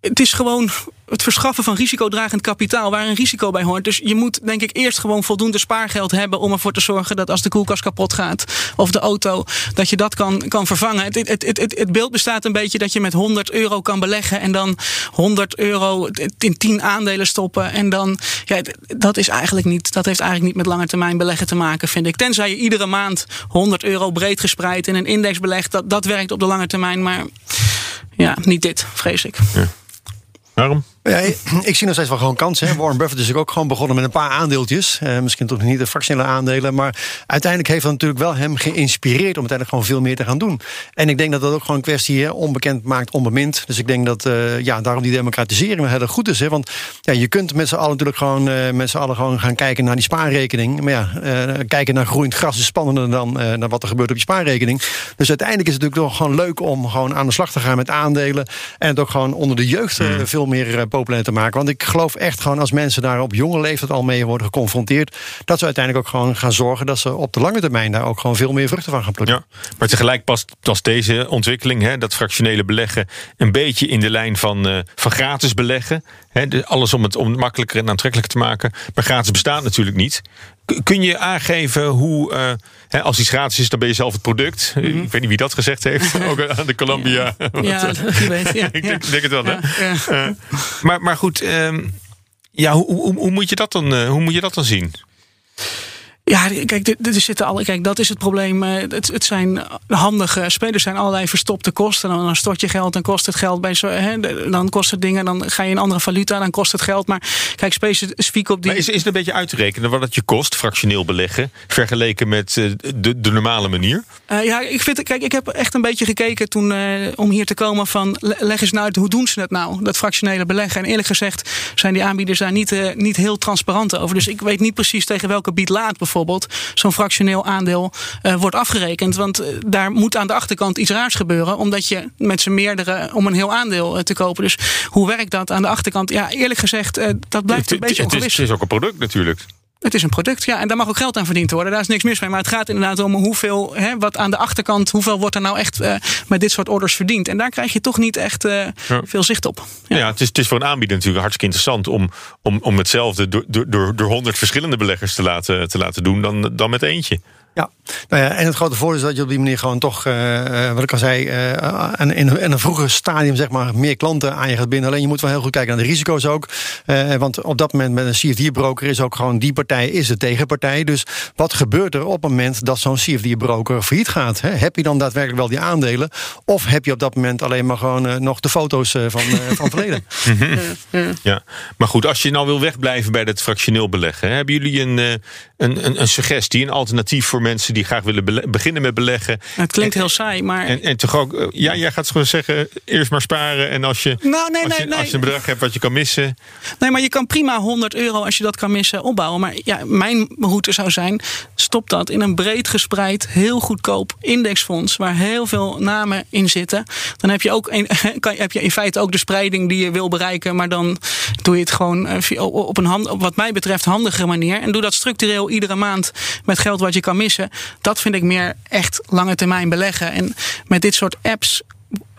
het is gewoon het verschaffen van risicodragend kapitaal waar een risico bij hoort. Dus je moet denk ik eerst gewoon voldoende spaargeld hebben om ervoor te zorgen dat als de koelkast kapot gaat of de auto, dat je dat kan, kan vervangen. Het, het, het, het, het beeld bestaat een beetje dat je met 100 euro kan beleggen en dan 100 euro in 10 aandelen stoppen. En dan, ja, dat is eigenlijk niet, dat heeft eigenlijk niet met lange termijn beleggen te maken, vind ik. Tenzij je iedere maand 100 euro breed gespreid in een index belegt, dat, dat werkt op de lange termijn. Maar ja, niet dit, vrees ik. Waarom? Ja, ik zie nog steeds wel gewoon kansen. Hè. Warren Buffett is ook gewoon begonnen met een paar aandeeltjes. Eh, misschien toch niet de fractionele aandelen. Maar uiteindelijk heeft dat natuurlijk wel hem geïnspireerd... om uiteindelijk gewoon veel meer te gaan doen. En ik denk dat dat ook gewoon een kwestie hè, onbekend maakt, onbemind. Dus ik denk dat eh, ja, daarom die democratisering wel heel erg goed is. Hè. Want ja, je kunt met z'n allen natuurlijk gewoon, eh, met z'n allen gewoon gaan kijken naar die spaarrekening. Maar ja, kijken naar groeiend gras is spannender dan naar wat er gebeurt op je spaarrekening. Dus uiteindelijk is het natuurlijk toch gewoon leuk om gewoon aan de slag te gaan met aandelen. En het ook gewoon onder de jeugd eh, veel meer populair te maken. Want ik geloof echt gewoon als mensen daar op jonge leeftijd al mee worden geconfronteerd, dat ze uiteindelijk ook gewoon gaan zorgen dat ze op de lange termijn daar ook gewoon veel meer vruchten van gaan plukken. Ja, maar tegelijk past, past deze ontwikkeling, hè, dat fractionele beleggen, een beetje in de lijn van, eh, van gratis beleggen. De- alles om het, om het makkelijker en aantrekkelijker te maken. Maar gratis bestaat natuurlijk niet. Kun je aangeven hoe, eh, hè, als iets gratis is, dan ben je zelf het product. Ik weet niet wie dat gezegd heeft, ook aan de Columbia. Mhm. Ja, wie weet. Ja, ik denk, denk het wel, hè? Eh, maar, maar goed, ehm, ja, hoe, hoe, hoe, moet je dat dan, eh, hoe moet je dat dan zien? Ja, kijk, dit- dit zitten alle, kijk, dat is het probleem. Eh, Het, het zijn handige spelers, zijn allerlei verstopte kosten. Dan, dan stort je geld en kost het geld bij zo, hè, dan kost het dingen, dan ga je in andere valuta, dan kost het geld. Maar kijk, specifiek op die. Maar is, is het een beetje uit te rekenen wat het je kost, fractioneel beleggen, vergeleken met eh, de, de normale manier? Eh, ja, ik vind, kijk, ik heb echt een beetje gekeken toen om hier te komen van le- leg eens nou uit hoe doen ze het nou, dat fractionele beleggen. En eerlijk gezegd zijn die aanbieders daar niet, niet heel transparant over. Dus ik weet niet precies tegen welke bied laat bijvoorbeeld zo'n fractioneel aandeel eh, wordt afgerekend. Want eh, daar moet aan de achterkant iets raars gebeuren, omdat je met z'n meerdere om een heel aandeel eh, te kopen. Dus hoe werkt dat aan de achterkant? Ja, eerlijk gezegd, dat blijft een beetje het, is, ongewis. het is ook een product natuurlijk. Het is een product, ja. En daar mag ook geld aan verdiend worden. Daar is niks mis mee. Maar het gaat inderdaad om hoeveel, hè, wat aan de achterkant, hoeveel wordt er nou echt eh, met dit soort orders verdiend. En daar krijg je toch niet echt eh, Ja. veel zicht op. Ja, het, is, het is voor een aanbieder natuurlijk hartstikke interessant om, om, om hetzelfde door, door, door, door 100 verschillende beleggers te laten, te laten doen dan, dan met eentje. Ja, nou ja, en het grote voordeel is dat je op die manier gewoon toch, eh, eh, wat ik al zei, eh, en in, in een vroeger stadium zeg maar meer klanten aan je gaat binden. Alleen je moet wel heel goed kijken naar de risico's ook. Eh, want op dat moment met een CFD-broker is ook gewoon die partij is de tegenpartij. Dus wat gebeurt er op het moment dat zo'n CFD-broker failliet gaat? Hè? Heb je dan daadwerkelijk wel die aandelen? Of heb je op dat moment alleen maar gewoon nog de foto's eh, van, eh, van het verleden? Ja, maar goed, als je nou wil wegblijven bij dat fractioneel beleggen, hè, hebben jullie een, eh, een, een, een suggestie, een alternatief voor mensen die graag willen bele- beginnen met beleggen? Het klinkt heel saai, maar. En, en toch ook, eh, ja, jij gaat gewoon zeggen, eerst maar sparen en als je, Nou, nee, als, nee, je nee. als je een bedrag hebt wat je kan missen, Nee, maar je kan prima 100 euro als je dat kan missen opbouwen. Maar ja, mijn route zou zijn: stop dat in een breed gespreid, heel goedkoop indexfonds. Waar heel veel namen in zitten. Dan heb je, ook een, kan, heb je in feite ook de spreiding die je wil bereiken. Maar dan doe je het gewoon eh, op een hand, op wat mij betreft handigere manier. En doe dat structureel iedere maand met geld wat je kan missen. Dat vind ik meer echt lange termijn beleggen. En met dit soort apps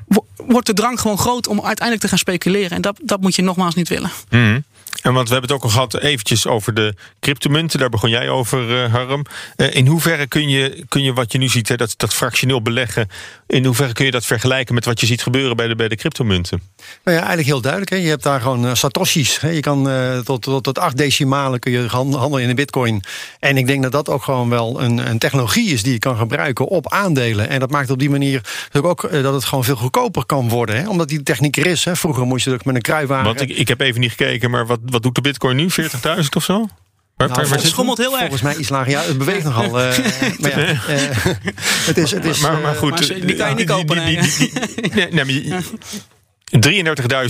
wo- wordt de drang gewoon groot om uiteindelijk te gaan speculeren. En dat, dat moet je nogmaals niet willen. Mhm. En want we hebben het ook al gehad eventjes over de cryptomunten. Daar begon jij over, eh, Harm. Eh, in hoeverre kun je, kun je wat je nu ziet, hè, dat, dat fractioneel beleggen... in hoeverre kun je dat vergelijken met wat je ziet gebeuren bij de, bij de cryptomunten? Nou ja, eigenlijk heel duidelijk. Hè. Je hebt daar gewoon eh, satoshis. Hè. Je kan tot, tot, tot acht decimalen kun je hand- handelen in de bitcoin. En ik denk dat dat ook gewoon wel een, een technologie is die je kan gebruiken op aandelen. En dat maakt op die manier ook dat het gewoon veel goedkoper kan worden. Hè. Omdat die techniek er is. Hè. Vroeger moest je natuurlijk met een kruiwagen... Want ik, ik heb even niet gekeken, maar wat, wat doet de bitcoin nu? 40.000 of zo? Waar, waar- waar Nou, zit- schommelt heel erg. Volgens mij iets lager. Ja, het beweegt nogal. eh, maar ja, eh, het is... Het is maar, maar eh, goed, die kan je niet kopen, die- nee. die- die- nee, nee, maar je-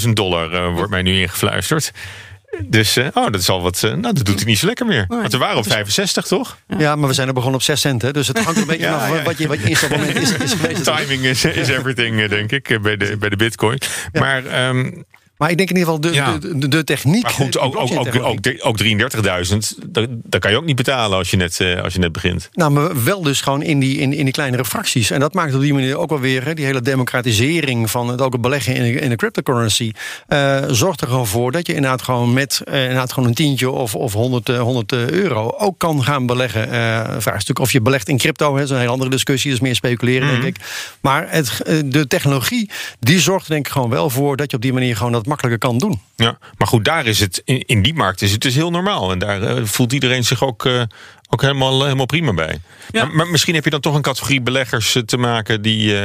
33.000 dollar wordt mij nu ingefluisterd. Dus, eh, oh, dat is al wat. nou, dat doet hij niet zo lekker meer. Want we waren op 65, toch? Ja, maar we zijn er begonnen op 6 cent. Hè, dus het hangt een beetje Ja, ja. wat je, wat je instapmoment is, is geweest. Timing is, is everything, denk ik, bij de, bij de Bitcoin. Maar, ehm, Maar ik denk in ieder geval de, Ja. de, de, de techniek. maar goed, ook, ook, ook, ook, ook 33.000, dat, dat kan je ook niet betalen als je net, eh, als je net begint. Nou, maar wel dus gewoon in die, in, in die kleinere fracties. En dat maakt op die manier ook wel weer hè, die hele democratisering van het ook het beleggen in de, in de cryptocurrency. eh, zorgt er gewoon voor dat je inderdaad gewoon met eh, inderdaad gewoon een tientje of, of 100, eh, 100 euro ook kan gaan beleggen. Vraagstuk of je belegt in crypto, hè, dat is een hele andere discussie, dat is meer speculeren, Mhm. denk ik. Maar het, de technologie, die zorgt denk ik gewoon wel voor dat je op die manier gewoon dat makkelijker kan doen. Ja, maar goed, daar is het, in, in die markt is het dus heel normaal. En daar eh, voelt iedereen zich ook, eh, ook helemaal, helemaal prima bij. Ja. Maar, maar misschien heb je dan toch een categorie beleggers eh, te maken die,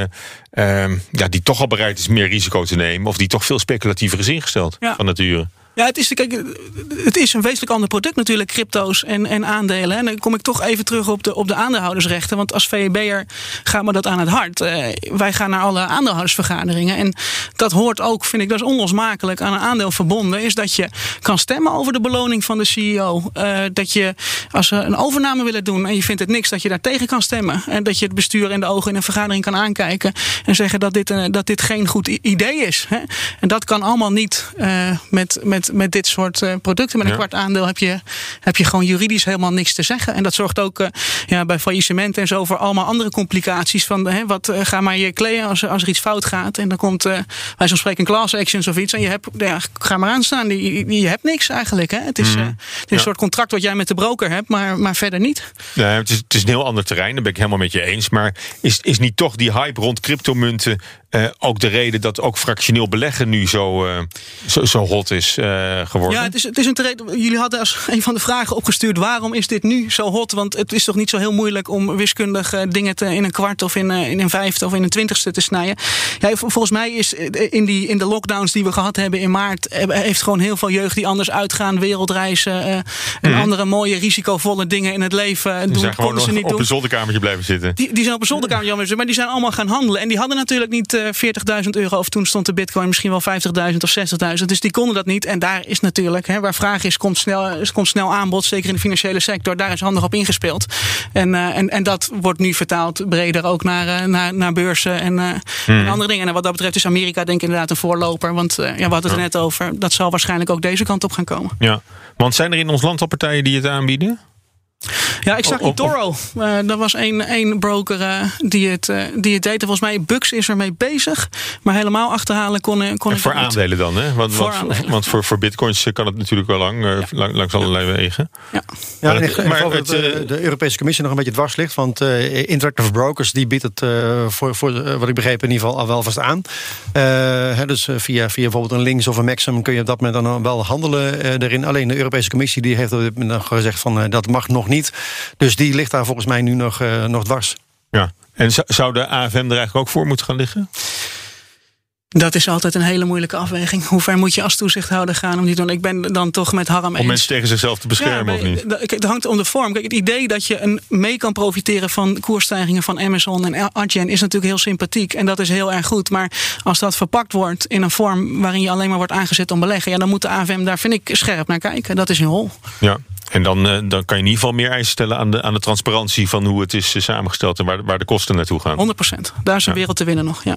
eh, ehm, ja, die toch al bereid is meer risico te nemen. Of die toch veel speculatiever is ingesteld Ja. van nature. Ja, het is, kijk, het is een wezenlijk ander product natuurlijk, crypto's en, en aandelen. En dan kom ik toch even terug op de, op de aandeelhoudersrechten. Want als VEB'er gaat me dat aan het hart. Eh, wij gaan naar alle aandeelhoudersvergaderingen. En dat hoort ook, vind ik, dat is onlosmakelijk aan een aandeel verbonden. Is dat je kan stemmen over de beloning van de CEO. Eh, dat je, als ze een overname willen doen en je vindt het niks, dat je daar tegen kan stemmen. En dat je het bestuur in de ogen in een vergadering kan aankijken. En zeggen dat dit, eh, dat dit geen goed idee is. Hè? En dat kan allemaal niet met, met met, met dit soort eh, producten. Met een Ja. kwart aandeel heb je, heb je gewoon juridisch helemaal niks te zeggen. En dat zorgt ook eh, ja, bij faillissement en zo voor allemaal andere complicaties. Van hè, wat eh, ga maar je kleden als, er- als er iets fout gaat. En dan komt bij zo'n spreken class actions of iets. En je hebt, ja, ga maar aan staan. Je, je, je hebt niks eigenlijk. Hè. Het is, Mhm. het is Ja. een soort contract wat jij met de broker hebt, maar, maar verder niet. Nee, het, is, het is een heel ander terrein, daar ben ik helemaal met je eens. Maar is, is niet toch die hype rond cryptomunten eh, ook de reden dat ook fractioneel beleggen nu zo, zo, zo hot is geworden? Ja, het is, het is een terecht. Jullie hadden als een van de vragen opgestuurd: waarom is dit nu zo hot? Want het is toch niet zo heel moeilijk om wiskundig eh, dingen te, in een kwart of in, eh, in een vijfde of in een twintigste te snijden. Ja, vol- volgens mij is eh, in, die, in de lockdowns die we gehad hebben in maart, eh, heeft gewoon heel veel jeugd die anders uitgaan, wereldreizen eh, en andere mooie risicovolle dingen in het leven eh, Die doen. zijn gewoon konden ze nog niet op doen. een zolderkamertje blijven zitten. Die, die zijn op een zolderkamer, jammer, maar die zijn allemaal gaan handelen. En die hadden natuurlijk niet eh 40.000 euro. Of toen stond de bitcoin misschien wel 50.000 of 60.000. Dus die konden dat niet. En daar is natuurlijk, hè, waar vraag is, komt snel, komt snel aanbod. Zeker in de financiële sector. Daar is handig op ingespeeld. En, eh, en, en dat wordt nu vertaald breder ook naar, eh, naar, naar beurzen en, eh, en andere dingen. En wat dat betreft is Amerika denk ik inderdaad een voorloper. Want ja, we hadden het er net over. Dat zal waarschijnlijk ook deze kant op gaan komen. Ja, want zijn er in ons land al partijen die het aanbieden? Ja, ik zag Of- of- eToro. Eh er was één, één broker eh, die, het, eh, die het deed. En volgens mij Bux is ermee bezig. Maar helemaal achterhalen kon, kon En ik voor het niet. aandelen dan, hè? Want, Voor want, aandelen. want voor, voor bitcoins kan het natuurlijk wel lang, lang- langs allerlei wegen. Ja. Ja, Maar het- maar dat de Europese Commissie nog een beetje dwars ligt. Want eh, Interactive Brokers die biedt het eh, voor, voor wat ik begreep in ieder geval al wel vast aan. Eh, hè, dus via, via bijvoorbeeld een Links of een Maxim kun je op dat moment dan wel handelen eh, erin. Alleen de Europese Commissie die heeft op dit moment nog gezegd van eh, dat mag nog niet. Dus die ligt daar volgens mij nu nog, eh, nog dwars. Ja. En zou- de AFM er eigenlijk ook voor moeten gaan liggen? Dat is altijd een hele moeilijke afweging. Hoe ver moet je als toezichthouder gaan om die te doen? Ik ben dan toch met Harm Om eens. mensen tegen zichzelf te beschermen of niet? Kijk, het hangt om de vorm. Kijk, het idee dat je een, mee kan profiteren van koersstijgingen van Amazon en Adyen is natuurlijk heel sympathiek. En dat is heel erg goed. Maar als dat verpakt wordt in een vorm waarin je alleen maar wordt aangezet om beleggen, ja, dan moet de AFM daar, vind ik, scherp naar kijken. Dat is hun rol. Ja. En dan, eh, dan kan je in ieder geval meer eisen stellen aan de, aan de transparantie van hoe het is eh, samengesteld en waar, waar de kosten naartoe gaan. 100 procent. Daar is een wereld te winnen nog. Ja.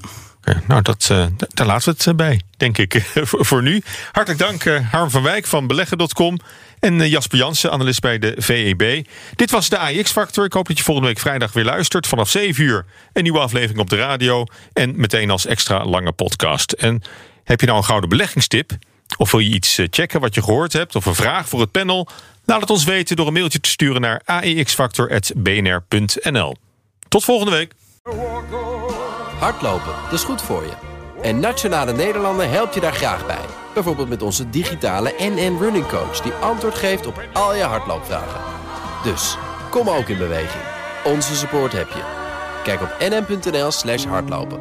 Nou, dat, eh, daar laten we het bij, denk ik, voor, voor nu. Hartelijk dank, Harm van Wijk van beleggen.com. En Jasper Jansen, analist bij de VEB. Dit was de AX-factor. Ik hoop dat je volgende week vrijdag weer luistert. Vanaf 7 uur een nieuwe aflevering op de radio. En meteen als extra lange podcast. En heb je nou een gouden beleggingstip? Of wil je iets eh, checken wat je gehoord hebt? Of een vraag voor het panel? Laat het ons weten door een mailtje te sturen naar aexfactor.bnr.nl. Tot volgende week. Hardlopen, dat is goed voor je. En Nationale Nederlanden helpt je daar graag bij. Bijvoorbeeld met onze digitale NN Running Coach... die antwoord geeft op al je hardloopvragen. Dus, kom ook in beweging. Onze support heb je. Kijk op nn.nl hardlopen.